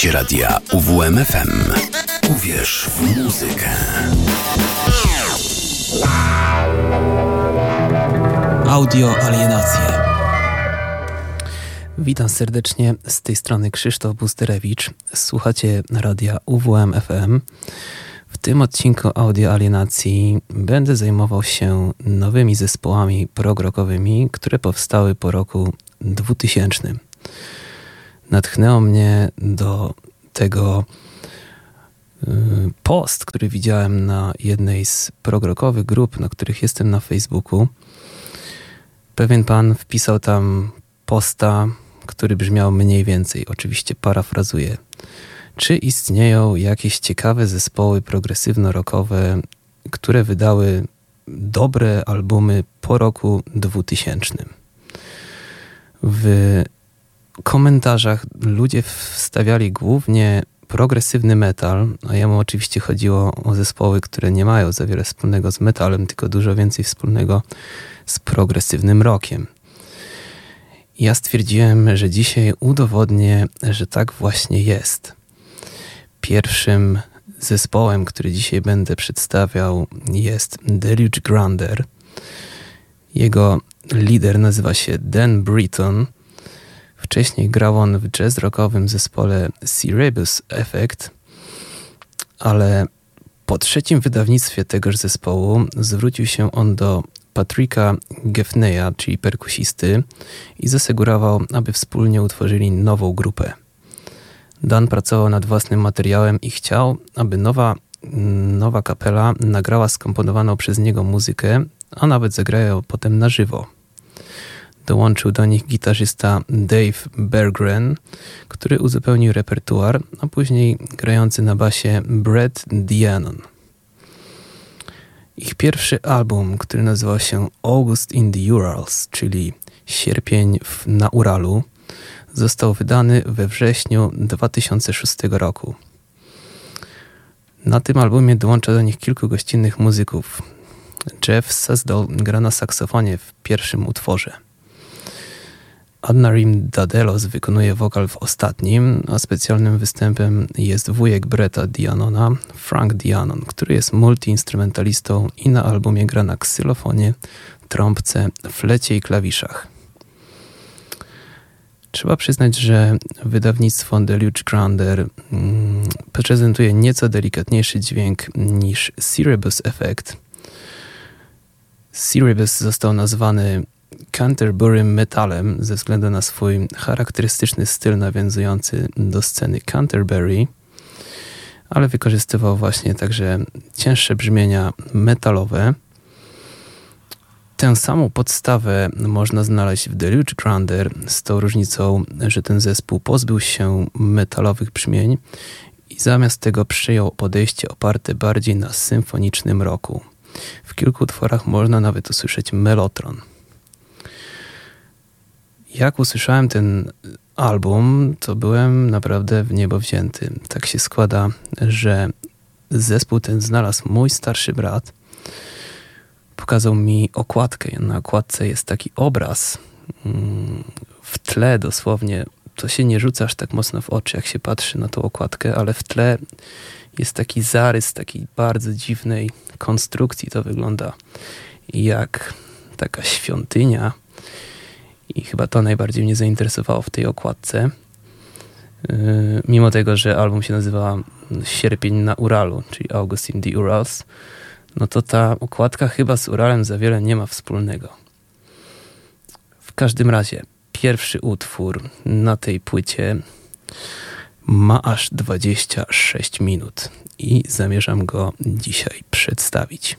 Słuchacie radia UWMFM. Uwierz w muzykę. Audio alienacje. Witam serdecznie z tej strony Krzysztof Busterewicz. Słuchacie radia UWMFM. W tym odcinku audio alienacji będę zajmował się nowymi zespołami progrokowymi, które powstały po roku 2000 natchnęło mnie do tego y, post, który widziałem na jednej z progrokowych grup, na których jestem na Facebooku. Pewien pan wpisał tam posta, który brzmiał mniej więcej, oczywiście parafrazuję. Czy istnieją jakieś ciekawe zespoły progresywno-rockowe, które wydały dobre albumy po roku 2000? W komentarzach ludzie wstawiali głównie progresywny metal, a jemu oczywiście chodziło o zespoły, które nie mają za wiele wspólnego z metalem, tylko dużo więcej wspólnego z progresywnym rockiem. Ja stwierdziłem, że dzisiaj udowodnię, że tak właśnie jest. Pierwszym zespołem, który dzisiaj będę przedstawiał, jest Deluge Grander. Jego lider nazywa się Dan Britton – Wcześniej grał on w jazz rockowym zespole Cerebus Effect, ale po trzecim wydawnictwie tegoż zespołu zwrócił się on do Patricka Geffneya, czyli perkusisty, i zasegurował, aby wspólnie utworzyli nową grupę. Dan pracował nad własnym materiałem i chciał, aby nowa, nowa kapela nagrała skomponowaną przez niego muzykę, a nawet zagrają potem na żywo. Dołączył do nich gitarzysta Dave Berggren, który uzupełnił repertuar, a później grający na basie Brett Dianon. Ich pierwszy album, który nazywał się August in the Urals, czyli Sierpień w, na Uralu, został wydany we wrześniu 2006 roku. Na tym albumie dołącza do nich kilku gościnnych muzyków. Jeff Sesdal gra na saksofonie w pierwszym utworze. Adnarim Dadelos wykonuje wokal w ostatnim, a specjalnym występem jest wujek Bretta Dianona, Frank Dianon, który jest multiinstrumentalistą i na albumie gra na ksylofonie, trąbce, flecie i klawiszach. Trzeba przyznać, że wydawnictwo Deluge Grander mm, prezentuje nieco delikatniejszy dźwięk niż Cerebus Effect. Cerebus został nazwany Canterbury metalem ze względu na swój charakterystyczny styl nawiązujący do sceny Canterbury, ale wykorzystywał właśnie także cięższe brzmienia metalowe. Tę samą podstawę można znaleźć w Deluge Grander, z tą różnicą, że ten zespół pozbył się metalowych brzmień i zamiast tego przyjął podejście oparte bardziej na symfonicznym roku. W kilku utworach można nawet usłyszeć melotron. Jak usłyszałem ten album, to byłem naprawdę w niebo wzięty. Tak się składa, że zespół ten znalazł mój starszy brat. Pokazał mi okładkę. Na okładce jest taki obraz mm, w tle dosłownie. To się nie rzuca aż tak mocno w oczy, jak się patrzy na tą okładkę, ale w tle jest taki zarys takiej bardzo dziwnej konstrukcji. To wygląda jak taka świątynia i chyba to najbardziej mnie zainteresowało w tej okładce. Yy, mimo tego, że album się nazywa Sierpień na Uralu, czyli August in the Urals, no to ta okładka chyba z Uralem za wiele nie ma wspólnego. W każdym razie, pierwszy utwór na tej płycie ma aż 26 minut i zamierzam go dzisiaj przedstawić.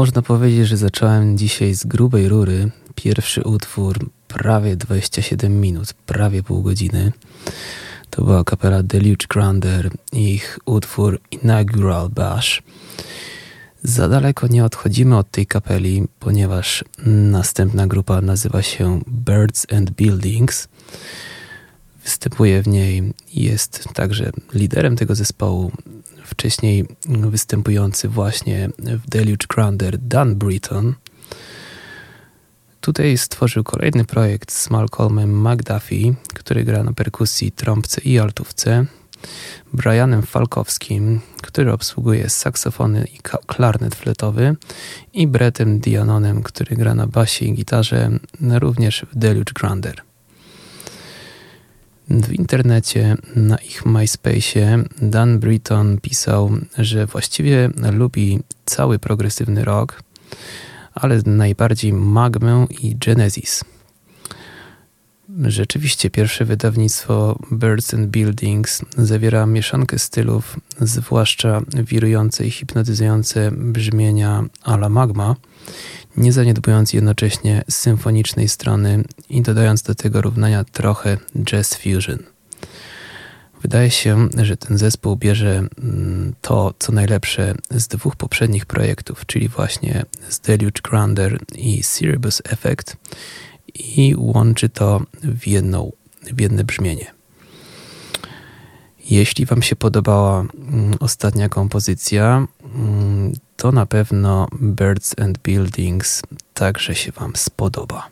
Można powiedzieć, że zacząłem dzisiaj z grubej rury. Pierwszy utwór prawie 27 minut, prawie pół godziny. To była kapela Deluge Grander i ich utwór Inaugural Bash. Za daleko nie odchodzimy od tej kapeli, ponieważ następna grupa nazywa się Birds and Buildings. Występuje w niej, jest także liderem tego zespołu, wcześniej występujący właśnie w Deluge Grander Dan Britton. Tutaj stworzył kolejny projekt z Malcolmem McDuffie, który gra na perkusji, trąbce i altówce. Brianem Falkowskim, który obsługuje saksofony i klarnet fletowy i Brettem Dianonem, który gra na basie i gitarze, również w Deluge Grander. W internecie na ich MySpace Dan Britton pisał, że właściwie lubi cały progresywny rock, ale najbardziej Magmę i Genesis. Rzeczywiście pierwsze wydawnictwo Birds and Buildings zawiera mieszankę stylów, zwłaszcza wirujące i hipnotyzujące brzmienia ala magma, nie zaniedbując jednocześnie symfonicznej strony i dodając do tego równania trochę jazz fusion. Wydaje się, że ten zespół bierze mm, to, co najlepsze z dwóch poprzednich projektów, czyli właśnie z Deluge Grander i Cerebus Effect i łączy to w, jedną, w jedne brzmienie. Jeśli Wam się podobała mm, ostatnia kompozycja, to na pewno Birds and Buildings także się Wam spodoba.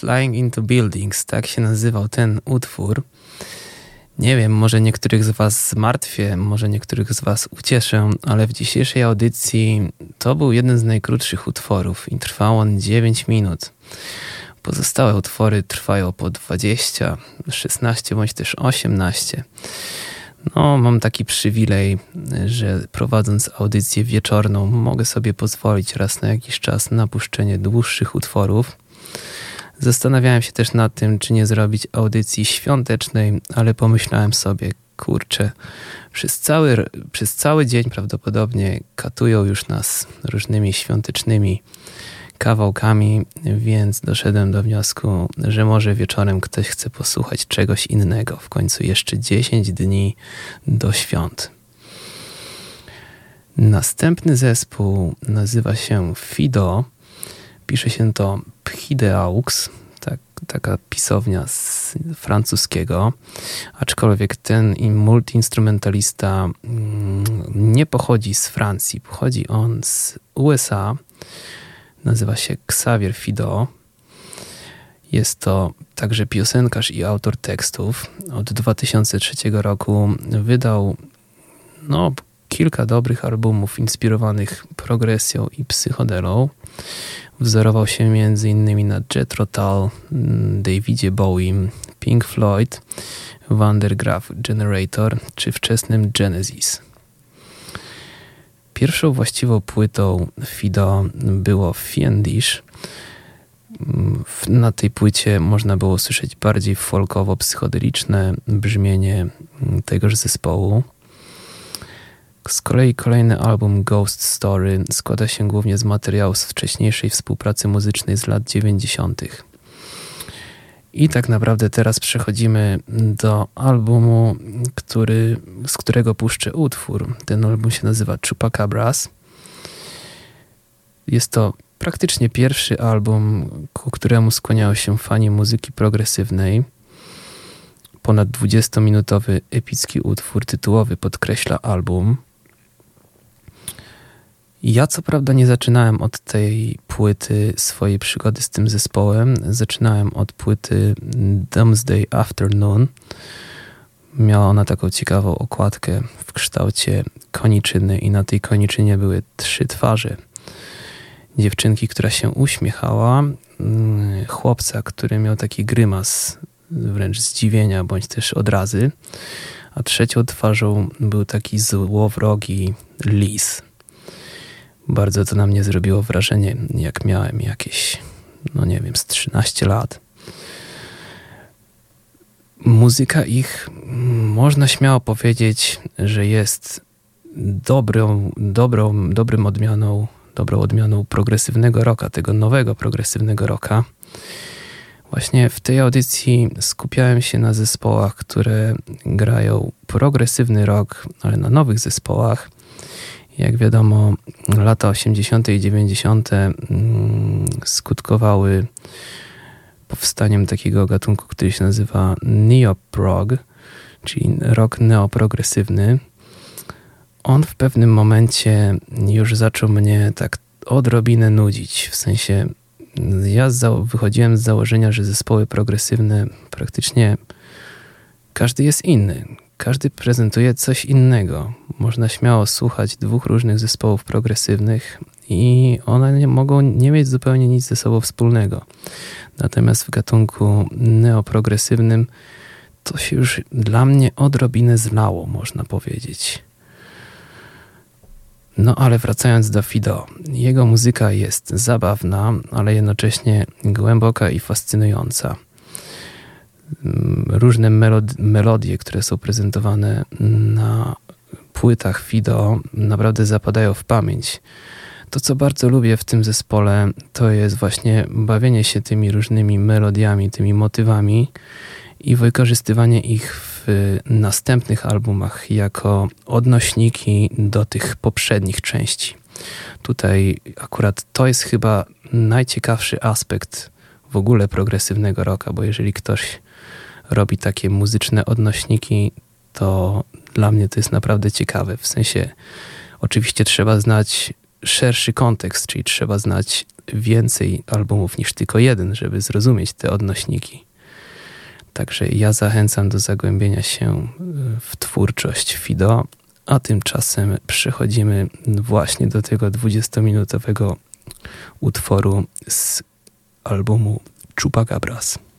Flying into Buildings, tak się nazywał ten utwór. Nie wiem, może niektórych z Was zmartwię, może niektórych z Was ucieszę, ale w dzisiejszej audycji to był jeden z najkrótszych utworów i trwał on 9 minut. Pozostałe utwory trwają po 20, 16 bądź też 18. No, mam taki przywilej, że prowadząc audycję wieczorną, mogę sobie pozwolić raz na jakiś czas na puszczenie dłuższych utworów. Zastanawiałem się też nad tym, czy nie zrobić audycji świątecznej, ale pomyślałem sobie, kurczę, przez cały, przez cały dzień prawdopodobnie katują już nas różnymi świątecznymi kawałkami, więc doszedłem do wniosku, że może wieczorem ktoś chce posłuchać czegoś innego. W końcu jeszcze 10 dni do świąt. Następny zespół nazywa się Fido. Pisze się to Pchideaux, tak, taka pisownia z francuskiego, aczkolwiek ten multiinstrumentalista mm, nie pochodzi z Francji, pochodzi on z USA. Nazywa się Xavier Fido. Jest to także piosenkarz i autor tekstów. Od 2003 roku wydał no, kilka dobrych albumów inspirowanych progresją i psychodelą. Wzorował się m.in. na Jethro Tull, mm, Davidzie Bowie, Pink Floyd, Vandergraaf Generator czy wczesnym Genesis. Pierwszą właściwą płytą Fido było Fiendish. Na tej płycie można było słyszeć bardziej folkowo-psychodeliczne brzmienie mm, tegoż zespołu. Z kolei kolejny album Ghost Story składa się głównie z materiałów z wcześniejszej współpracy muzycznej z lat 90. I tak naprawdę teraz przechodzimy do albumu, który, z którego puszczę utwór. Ten album się nazywa Chupacabras. Jest to praktycznie pierwszy album, ku któremu skłaniają się fani muzyki progresywnej. Ponad 20-minutowy epicki utwór tytułowy podkreśla album. Ja co prawda nie zaczynałem od tej płyty swojej przygody z tym zespołem. Zaczynałem od płyty Doomsday Afternoon. Miała ona taką ciekawą okładkę w kształcie koniczyny i na tej koniczynie były trzy twarze. Dziewczynki, która się uśmiechała, mm, chłopca, który miał taki grymas wręcz zdziwienia bądź też odrazy, a trzecią twarzą był taki złowrogi lis bardzo to na mnie zrobiło wrażenie, jak miałem jakieś, no nie wiem, z 13 lat. Muzyka ich, można śmiało powiedzieć, że jest dobrą, dobrą, dobrym odmianą, dobrą odmianą progresywnego rocka, tego nowego progresywnego rocka. Właśnie w tej audycji skupiałem się na zespołach, które grają progresywny rock, ale na nowych zespołach jak wiadomo, lata 80. i 90. Mm, skutkowały powstaniem takiego gatunku, który się nazywa neoprog, czyli rock neoprogresywny. On w pewnym momencie już zaczął mnie tak odrobinę nudzić. W sensie, ja wychodziłem z założenia, że zespoły progresywne praktycznie każdy jest inny. Każdy prezentuje coś innego. Można śmiało słuchać dwóch różnych zespołów progresywnych i one nie, mogą nie mieć zupełnie nic ze sobą wspólnego. Natomiast w gatunku neoprogresywnym to się już dla mnie odrobinę zlało, można powiedzieć. No ale wracając do Fido, jego muzyka jest zabawna, ale jednocześnie głęboka i fascynująca. Różne melodie, które są prezentowane na płytach Fido, naprawdę zapadają w pamięć. To, co bardzo lubię w tym zespole, to jest właśnie bawienie się tymi różnymi melodiami, tymi motywami i wykorzystywanie ich w następnych albumach jako odnośniki do tych poprzednich części. Tutaj akurat to jest chyba najciekawszy aspekt w ogóle progresywnego rocka, bo jeżeli ktoś robi takie muzyczne odnośniki, to dla mnie to jest naprawdę ciekawe. W sensie, oczywiście trzeba znać szerszy kontekst, czyli trzeba znać więcej albumów niż tylko jeden, żeby zrozumieć te odnośniki. Także ja zachęcam do zagłębienia się w twórczość Fido, a tymczasem przechodzimy właśnie do tego 20-minutowego utworu z albumu Chupacabras. sense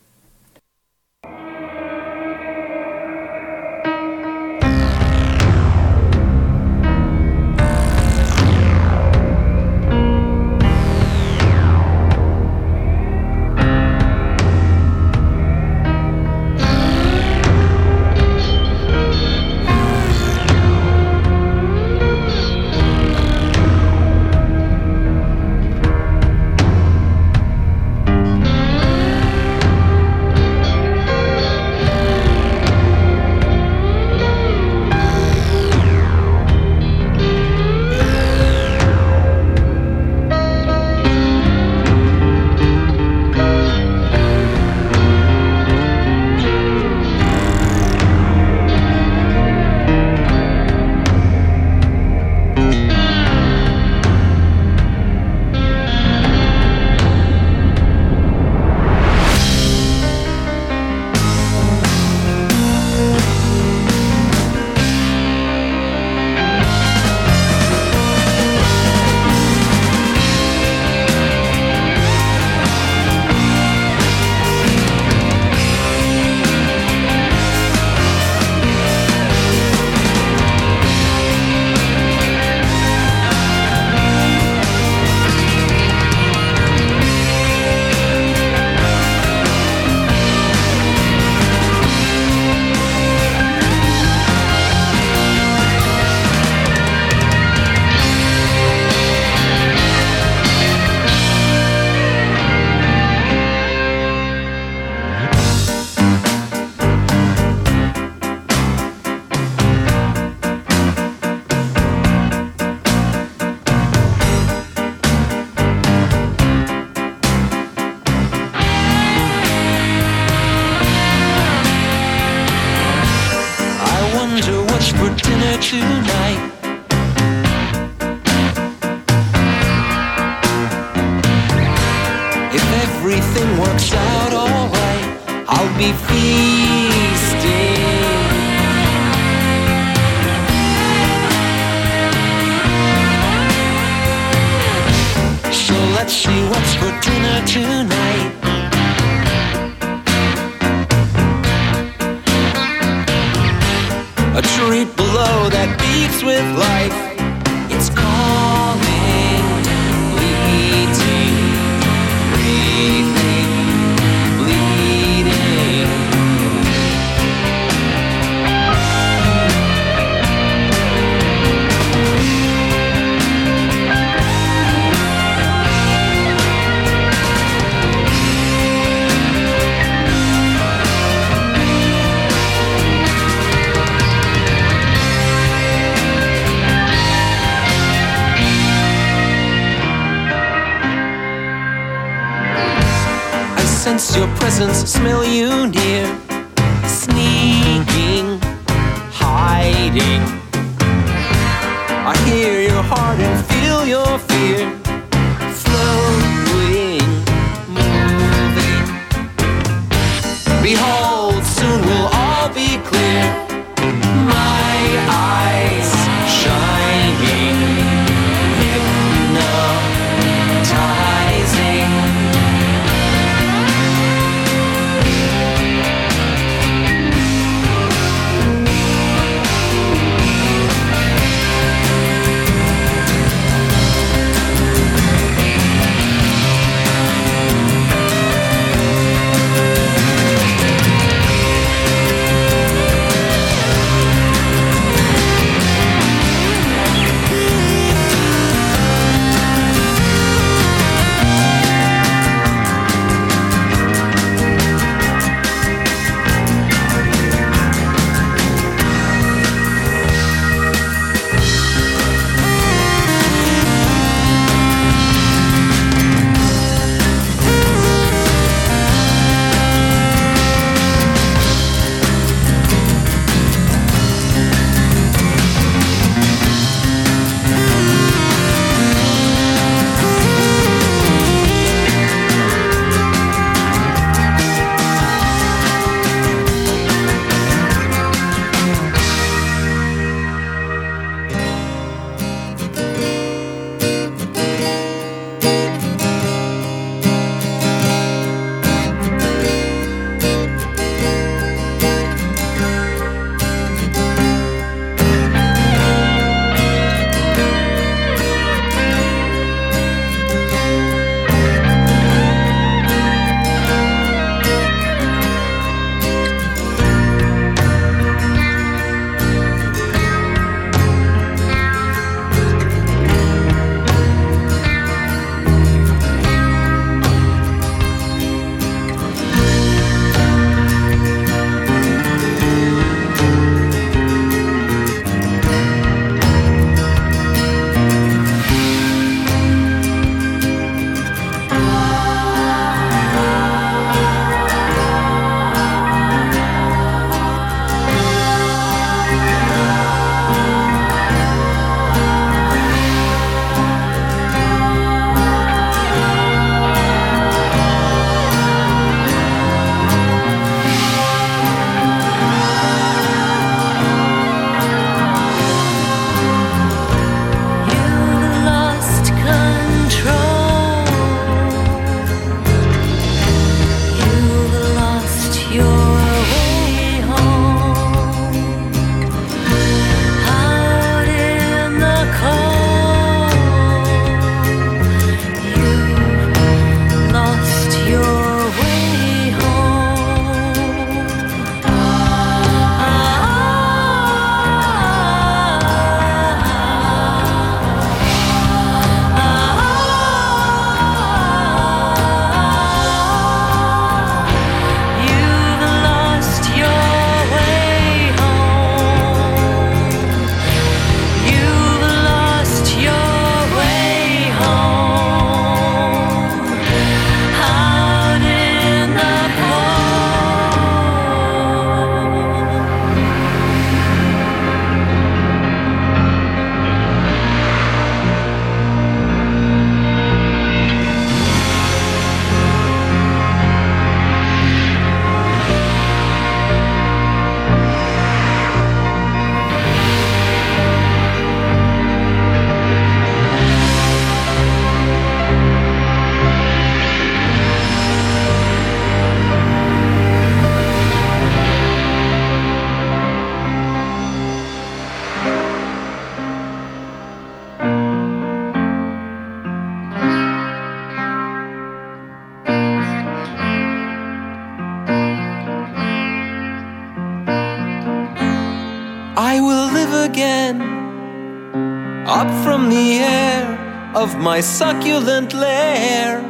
my succulent lair.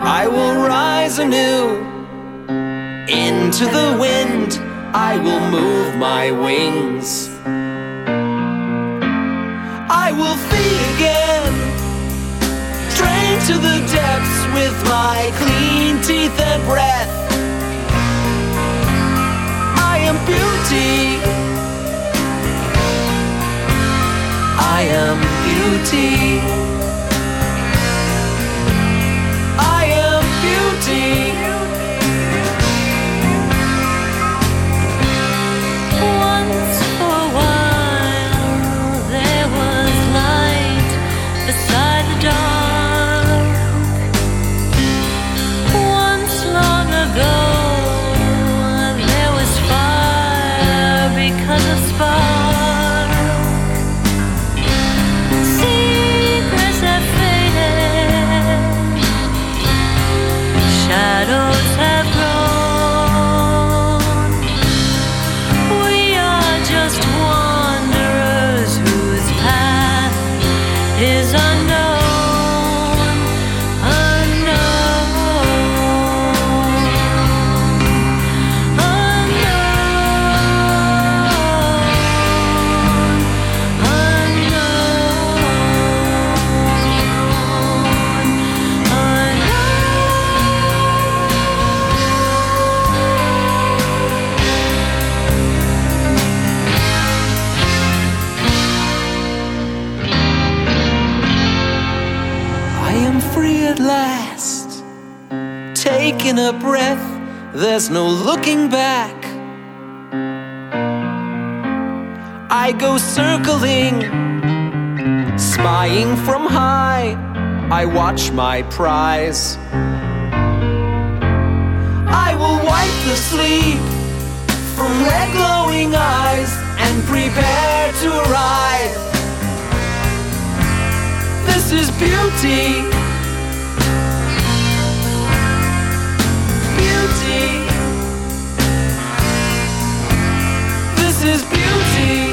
I will rise anew into the wind. I will move my wings. I will flee again, drain to the depths with my clean teeth and breath. I am beauty. I am beauty. There's no looking back. I go circling, spying from high. I watch my prize. I will wipe the sleep from red glowing eyes and prepare to arrive. This is beauty. Is beauty.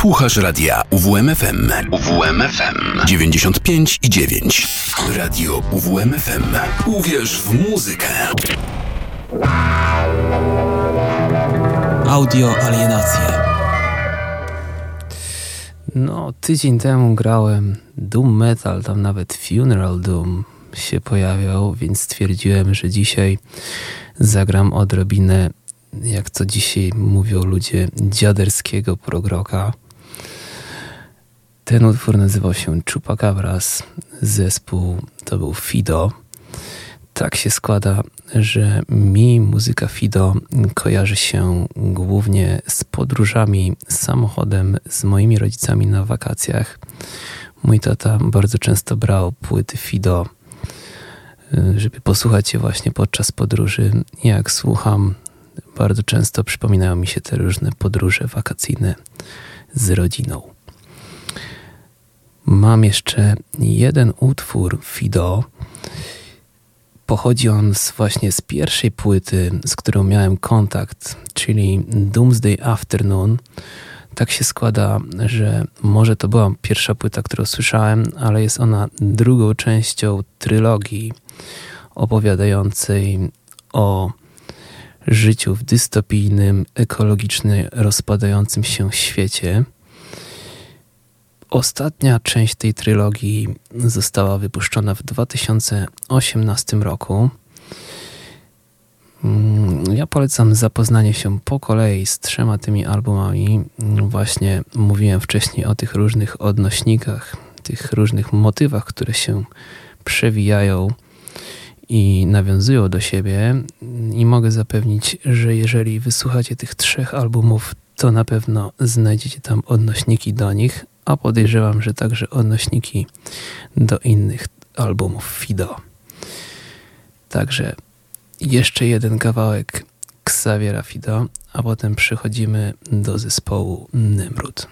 Słuchasz radia UWMFM. UWMFM 95 i 9. Radio UWMFM. Uwierz w muzykę. Audio alienacje. No, tydzień temu grałem Doom Metal, tam nawet Funeral Doom się pojawiał, więc stwierdziłem, że dzisiaj zagram odrobinę, jak to dzisiaj mówią ludzie, dziaderskiego progroka. Ten utwór nazywał się Chupacabras, zespół to był Fido. Tak się składa, że mi muzyka Fido kojarzy się głównie z podróżami samochodem z moimi rodzicami na wakacjach. Mój tata bardzo często brał płyty Fido, żeby posłuchać je właśnie podczas podróży. Jak słucham, bardzo często przypominają mi się te różne podróże wakacyjne z rodziną. Mam jeszcze jeden utwór Fido. Pochodzi on z, właśnie z pierwszej płyty, z którą miałem kontakt, czyli Doomsday Afternoon. Tak się składa, że może to była pierwsza płyta, którą słyszałem, ale jest ona drugą częścią trylogii opowiadającej o życiu w dystopijnym, ekologicznie rozpadającym się świecie. Ostatnia część tej trylogii została wypuszczona w 2018 roku. Mm, Ja polecam zapoznanie się po kolei z trzema tymi albumami. Właśnie mówiłem wcześniej o tych różnych odnośnikach, tych różnych motywach, które się przewijają i nawiązują do siebie. I mogę zapewnić, że jeżeli wysłuchacie tych trzech albumów, to na pewno znajdziecie tam odnośniki do nich, a podejrzewam, że także odnośniki do innych albumów Fido. Także jeszcze jeden kawałek Xaviera Fido, a potem przechodzimy do zespołu Nemrut.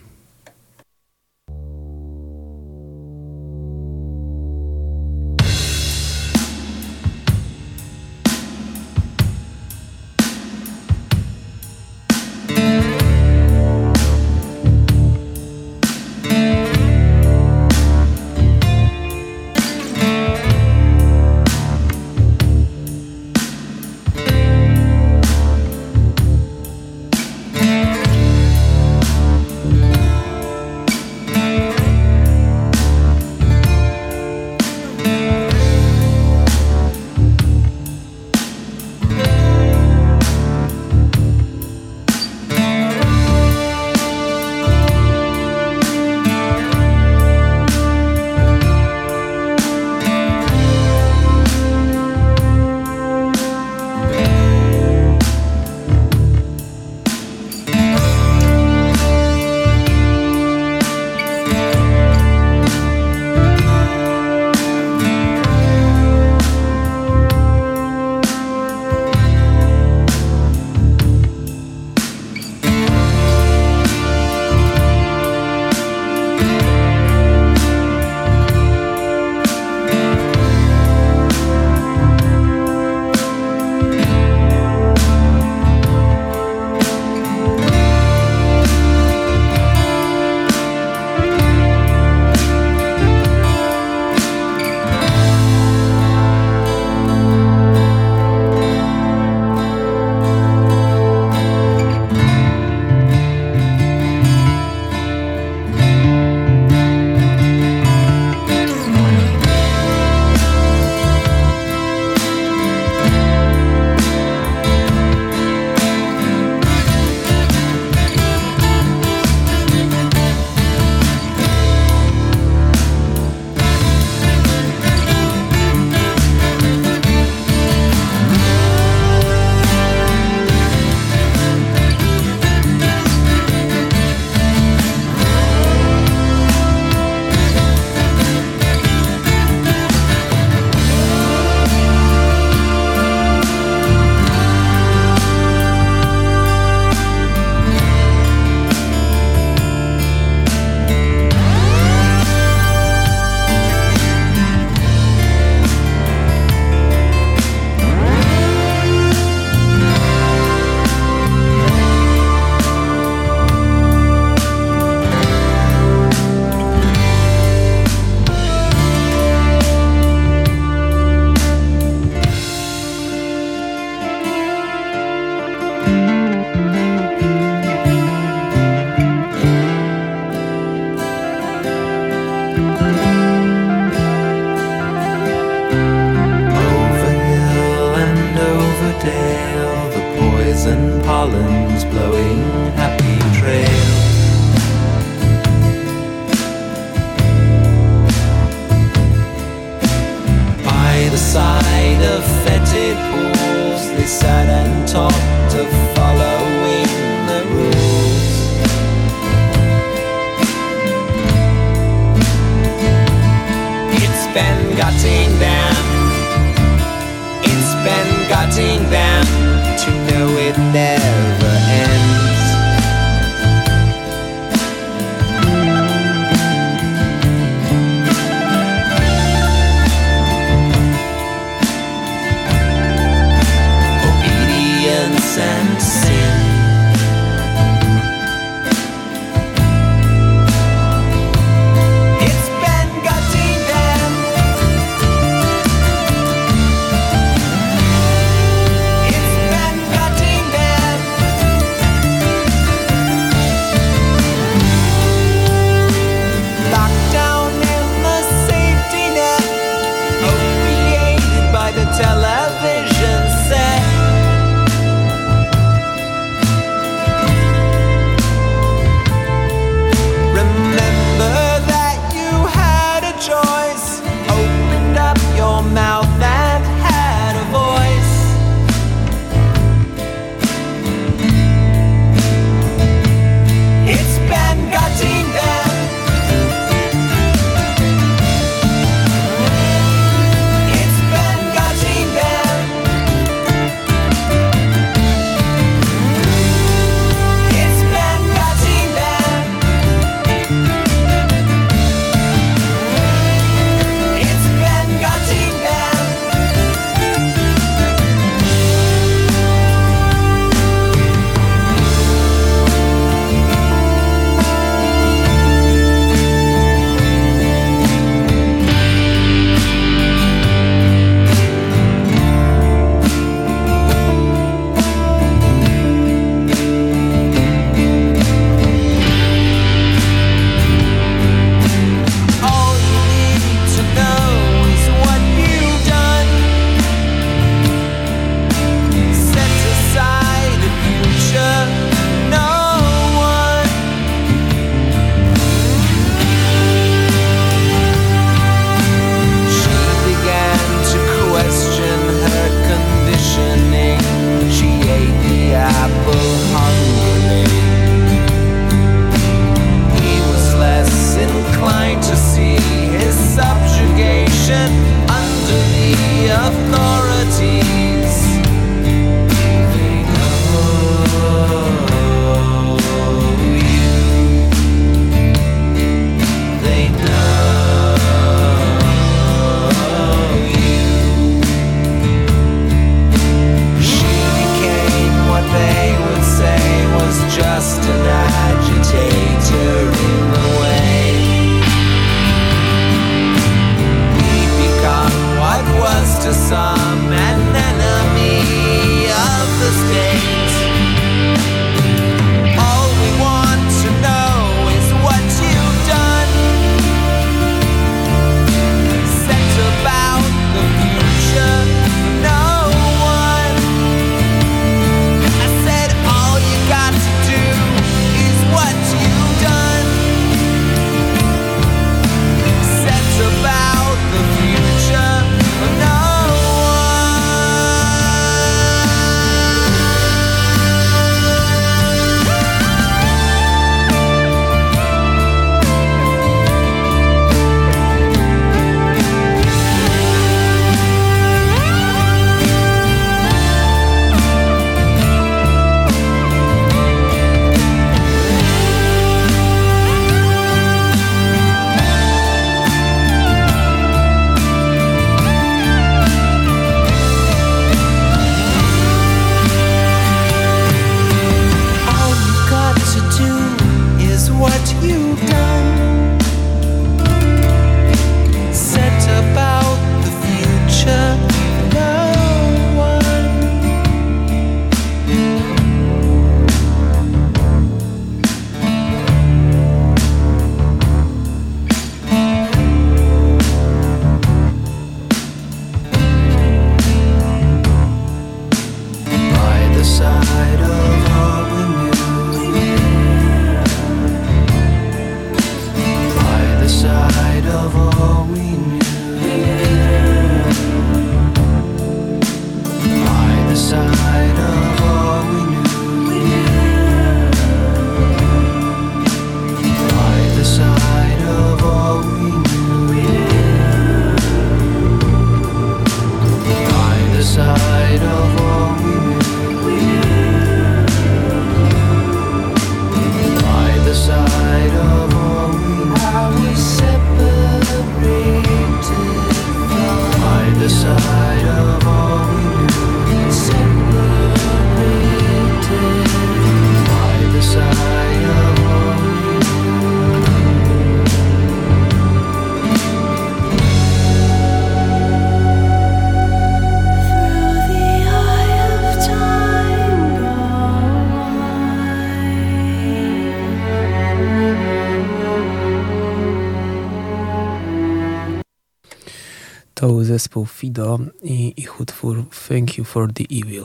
To był zespół Fido i ich utwór Thank You for the Evil.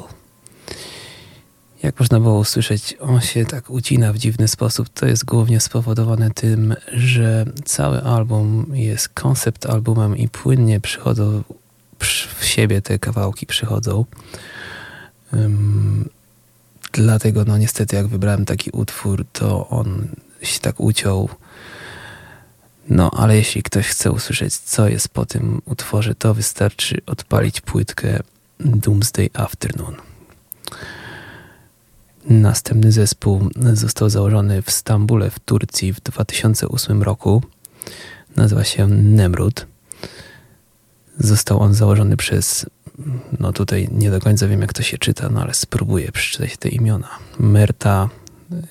Jak można było usłyszeć, on się tak ucina w dziwny sposób. To jest głównie spowodowane tym, że cały album jest koncept albumem i płynnie przychodzą w siebie te kawałki przychodzą. Um, dlatego no niestety jak wybrałem taki utwór, to on się tak uciął. No, ale jeśli ktoś chce usłyszeć, co jest po tym utworze, to wystarczy odpalić płytkę Doomsday Afternoon. Następny zespół został założony w Stambule w Turcji w 2008 roku. Nazywa się Nemrut. Został on założony przez, no tutaj nie do końca wiem jak to się czyta, no ale spróbuję przeczytać te imiona. Merta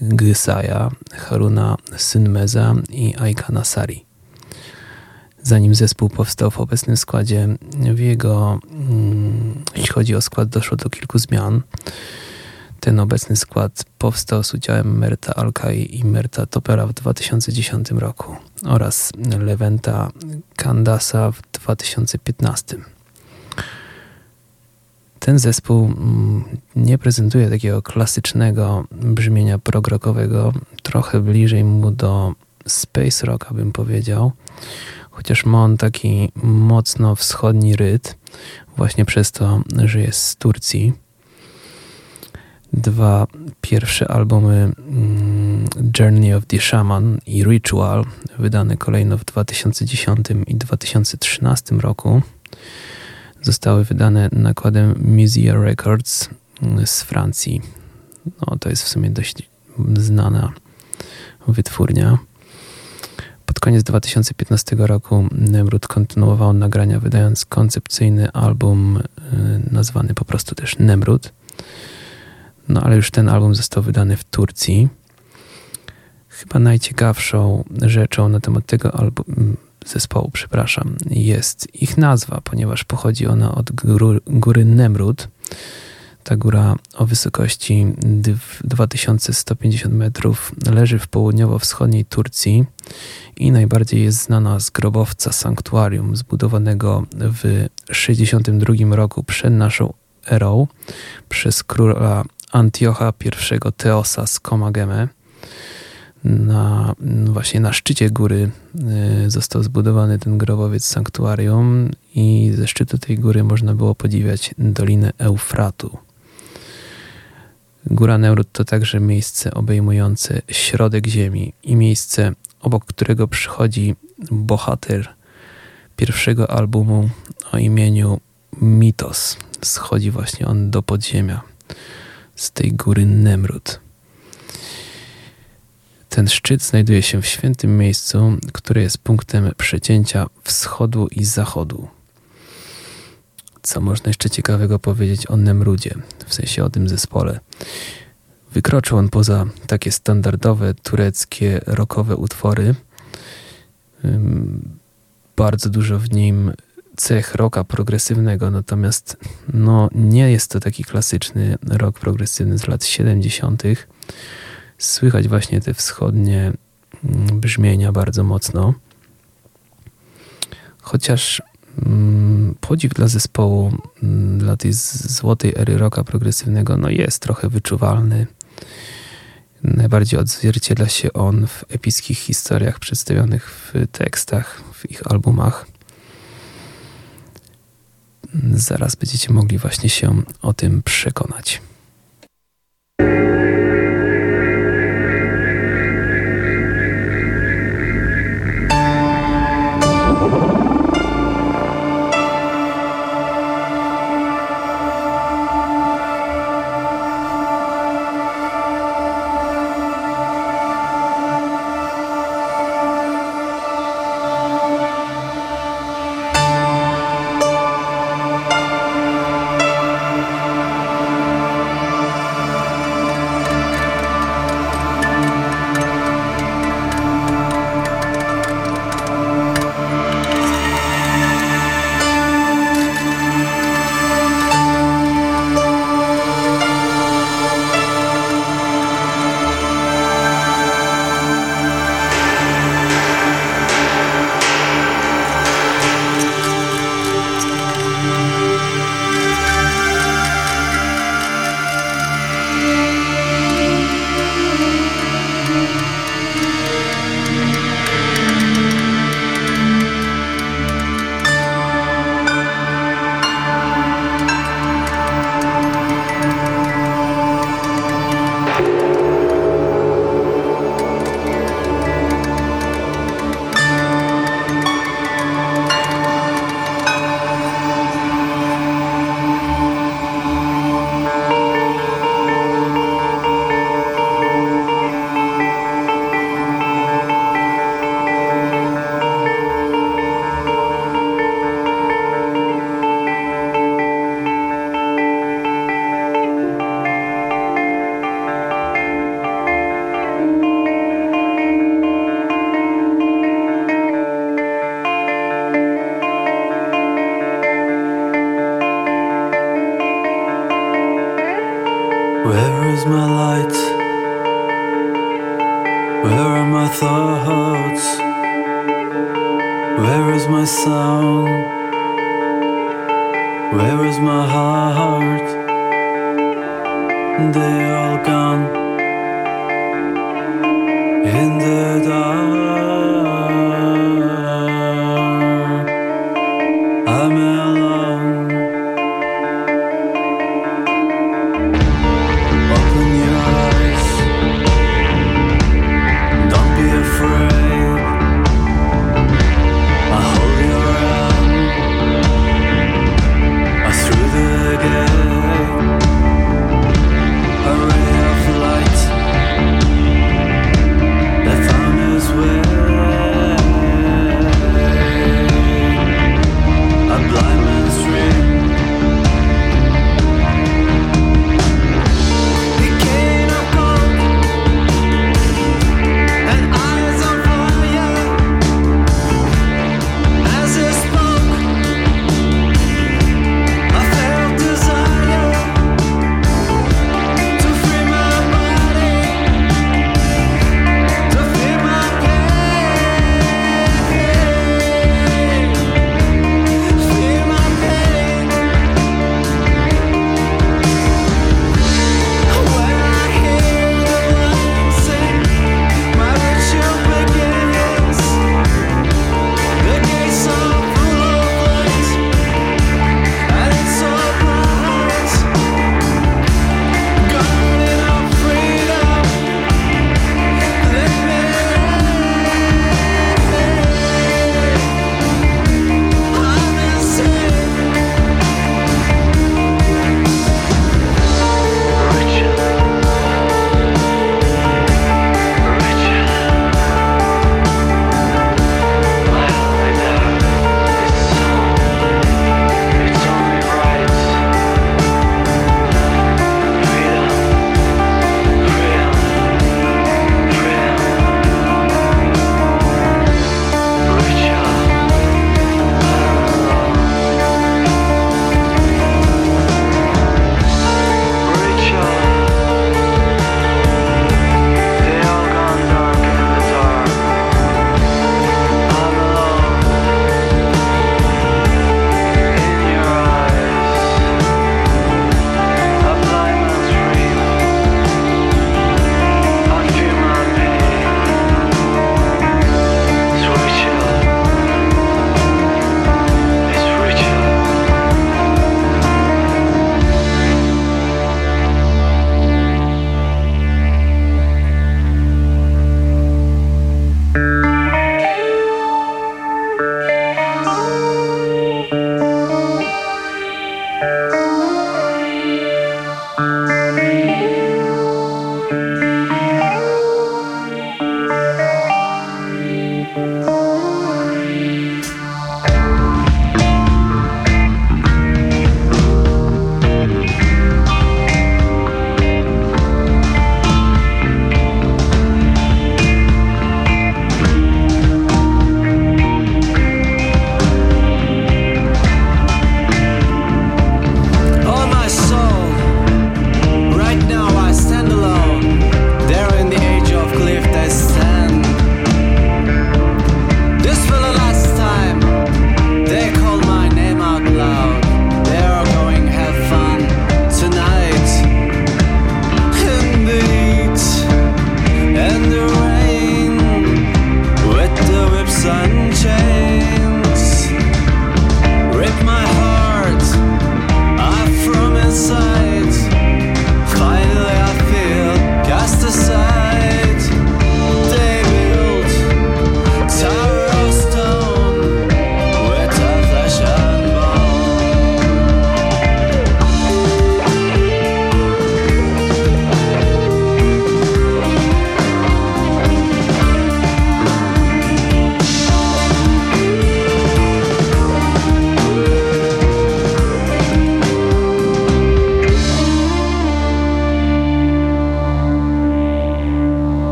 Gysaja, Haruna Synmeza i Aika Nasari. Zanim zespół powstał w obecnym składzie, w jego, mm, jeśli chodzi o skład, doszło do kilku zmian. Ten obecny skład powstał z udziałem Merta Alkai i Merta Topera w 2010 roku oraz Leventa Kandasa w 2015. Ten zespół mm, nie prezentuje takiego klasycznego brzmienia progrokowego, trochę bliżej mu do space rocka bym powiedział, chociaż ma on taki mocno wschodni rytm, właśnie przez to, że jest z Turcji. Dwa pierwsze albumy mm, Journey of the Shaman i Ritual, wydane kolejno w 2010 i 2013 roku, zostały wydane nakładem Musea Records z Francji. No, to jest w sumie dość znana wytwórnia. Pod koniec 2015 roku Nemrut kontynuował nagrania, wydając koncepcyjny album y, nazwany po prostu też Nemrut. No ale już ten album został wydany w Turcji. Chyba najciekawszą rzeczą na temat tego albumu, zespołu, przepraszam, jest ich nazwa, ponieważ pochodzi ona od góry, góry Nemrut. Ta góra o wysokości 2150 metrów leży w południowo-wschodniej Turcji i najbardziej jest znana z grobowca sanktuarium zbudowanego w 62 roku przed naszą erą przez króla Antiocha I Teosa z Komageme. Na, właśnie na szczycie góry y, został zbudowany ten grobowiec sanktuarium i ze szczytu tej góry można było podziwiać dolinę Eufratu. Góra Neurut to także miejsce obejmujące środek ziemi i miejsce, obok którego przychodzi bohater pierwszego albumu o imieniu Mitos. Schodzi właśnie on do podziemia z tej góry Nemrut. Ten szczyt znajduje się w świętym miejscu, które jest punktem przecięcia wschodu i zachodu. Co można jeszcze ciekawego powiedzieć o Nemrudzie, w sensie o tym zespole? Wykroczył on poza takie standardowe tureckie rockowe utwory. Bardzo dużo w nim cech rocka progresywnego, natomiast no, nie jest to taki klasyczny rock progresywny z lat 70. Słychać właśnie te wschodnie mm, brzmienia bardzo mocno. Chociaż mm, podziw dla zespołu, mm, dla tej złotej ery rocka progresywnego, no jest trochę wyczuwalny. Najbardziej odzwierciedla się on w epickich historiach przedstawionych w tekstach, w ich albumach. Zaraz będziecie mogli właśnie się o tym przekonać. you.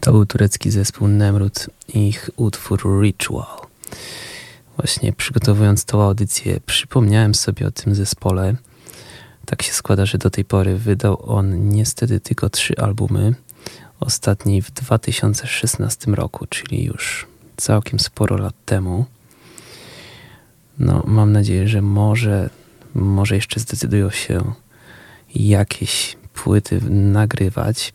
To był turecki zespół Nemrut i ich utwór Ritual. Właśnie przygotowując tą audycję, przypomniałem sobie o tym zespole. Tak się składa, że do tej pory wydał on niestety tylko trzy albumy. Ostatni w 2016 roku, czyli już całkiem sporo lat temu. No, mam nadzieję, że może, może jeszcze zdecydują się jakieś płyty nagrywać.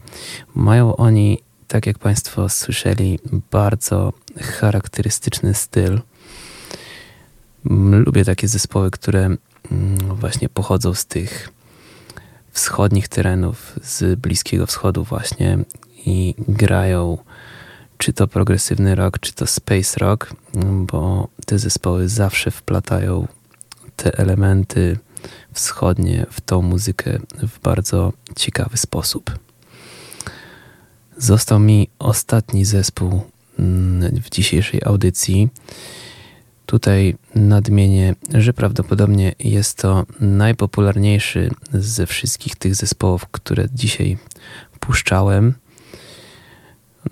Mają oni, tak jak Państwo słyszeli, bardzo charakterystyczny styl. Mm, Lubię takie zespoły, które mm, właśnie pochodzą z tych wschodnich terenów, z Bliskiego Wschodu właśnie i grają czy to progresywny rock, czy to space rock, mm, bo te zespoły zawsze wplatają te elementy wschodnie w tą muzykę w bardzo ciekawy sposób. Został mi ostatni zespół mm, w dzisiejszej audycji. Tutaj nadmienię, że prawdopodobnie jest to najpopularniejszy ze wszystkich tych zespołów, które dzisiaj puszczałem.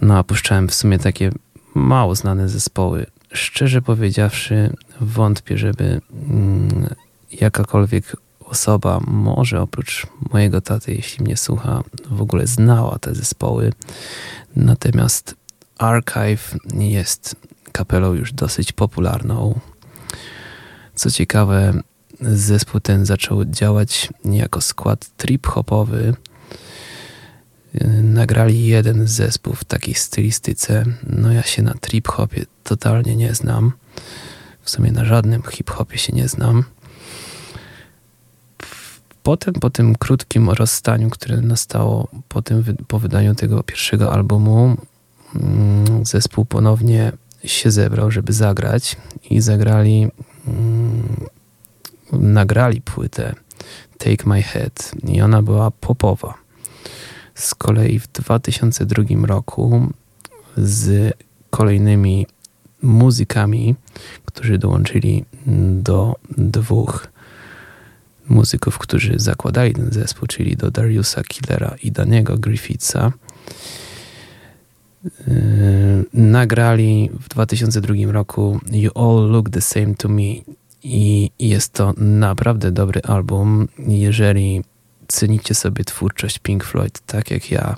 No a puszczałem w sumie takie mało znane zespoły. Szczerze powiedziawszy, wątpię, żeby mm, jakakolwiek osoba, może oprócz mojego taty, jeśli mnie słucha, w ogóle znała te zespoły. Natomiast Archive jest kapelą już dosyć popularną. Co ciekawe, zespół ten zaczął działać jako skład trip-hopowy. Nagrali jeden zespół w takiej stylistyce. No ja się na trip-hopie totalnie nie znam. W sumie na żadnym hip-hopie się nie znam. Potem, po tym krótkim rozstaniu, które nastało po, tym, po wydaniu tego pierwszego albumu, mm, zespół ponownie się zebrał, żeby zagrać i zagrali, mm, nagrali płytę Take My Head i ona była popowa. Z kolei w 2002 roku z kolejnymi muzykami, którzy dołączyli do dwóch muzyków, którzy zakładali ten zespół, czyli do Dariusa Killera i Daniego Griffitha. Yy, nagrali w 2002 roku You All Look the Same to Me i jest to naprawdę dobry album. Jeżeli cenicie sobie twórczość Pink Floyd tak jak ja,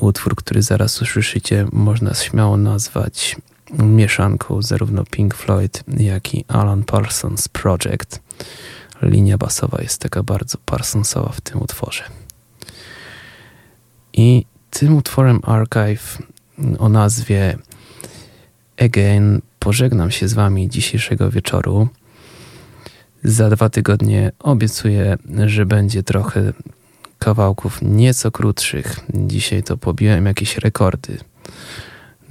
utwór, który zaraz usłyszycie, można śmiało nazwać mieszanką zarówno Pink Floyd, jak i Alan Parsons Project. Linia basowa jest taka bardzo Parsonsowa w tym utworze. I tym utworem Archive o nazwie Again pożegnam się z Wami dzisiejszego wieczoru. Za dwa tygodnie obiecuję, że będzie trochę kawałków nieco krótszych. Dzisiaj to pobiłem jakieś rekordy.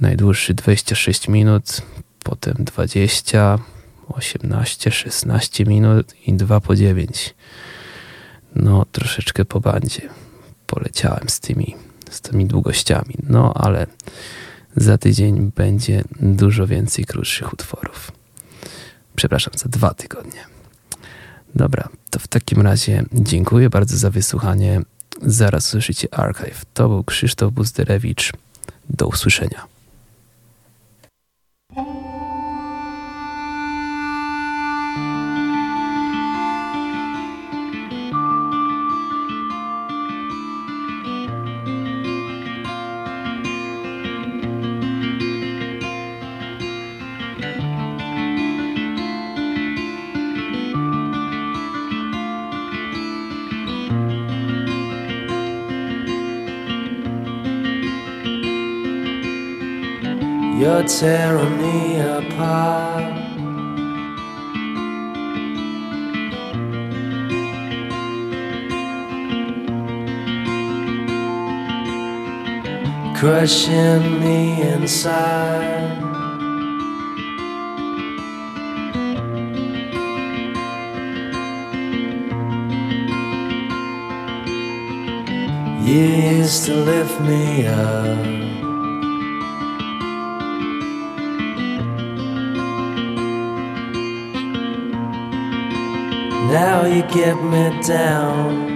Najdłuższy 26 minut, potem 20, 18, 16 minut i 2 po 9. No, troszeczkę po bandzie. Poleciałem z tymi, z tymi długościami. No, ale za tydzień będzie dużo więcej krótszych utworów. Przepraszam, za dwa tygodnie. Dobra, to w takim razie dziękuję bardzo za wysłuchanie. Zaraz słyszycie Archive. To był Krzysztof Buzderewicz. Do usłyszenia. Tearing me apart. Crushing me inside. Used to lift me up. Now you get me down.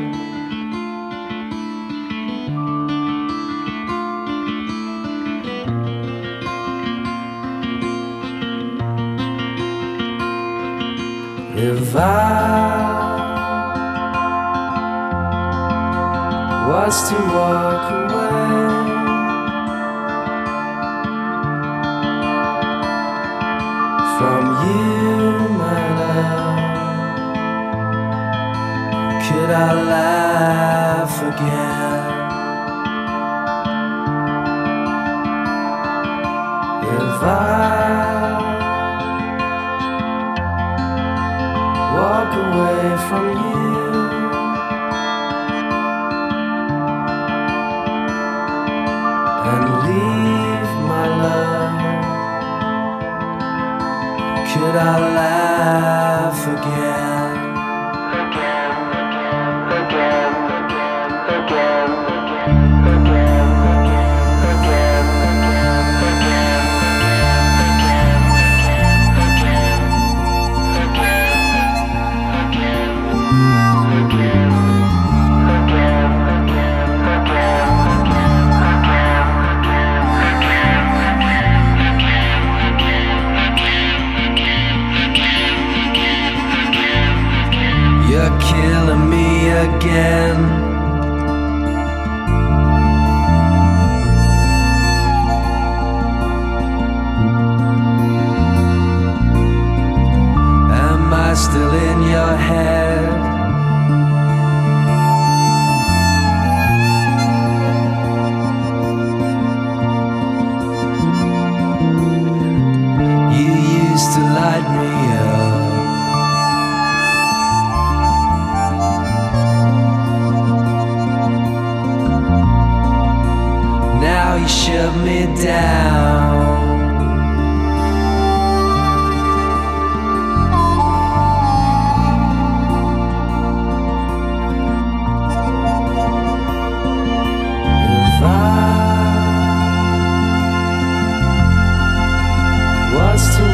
To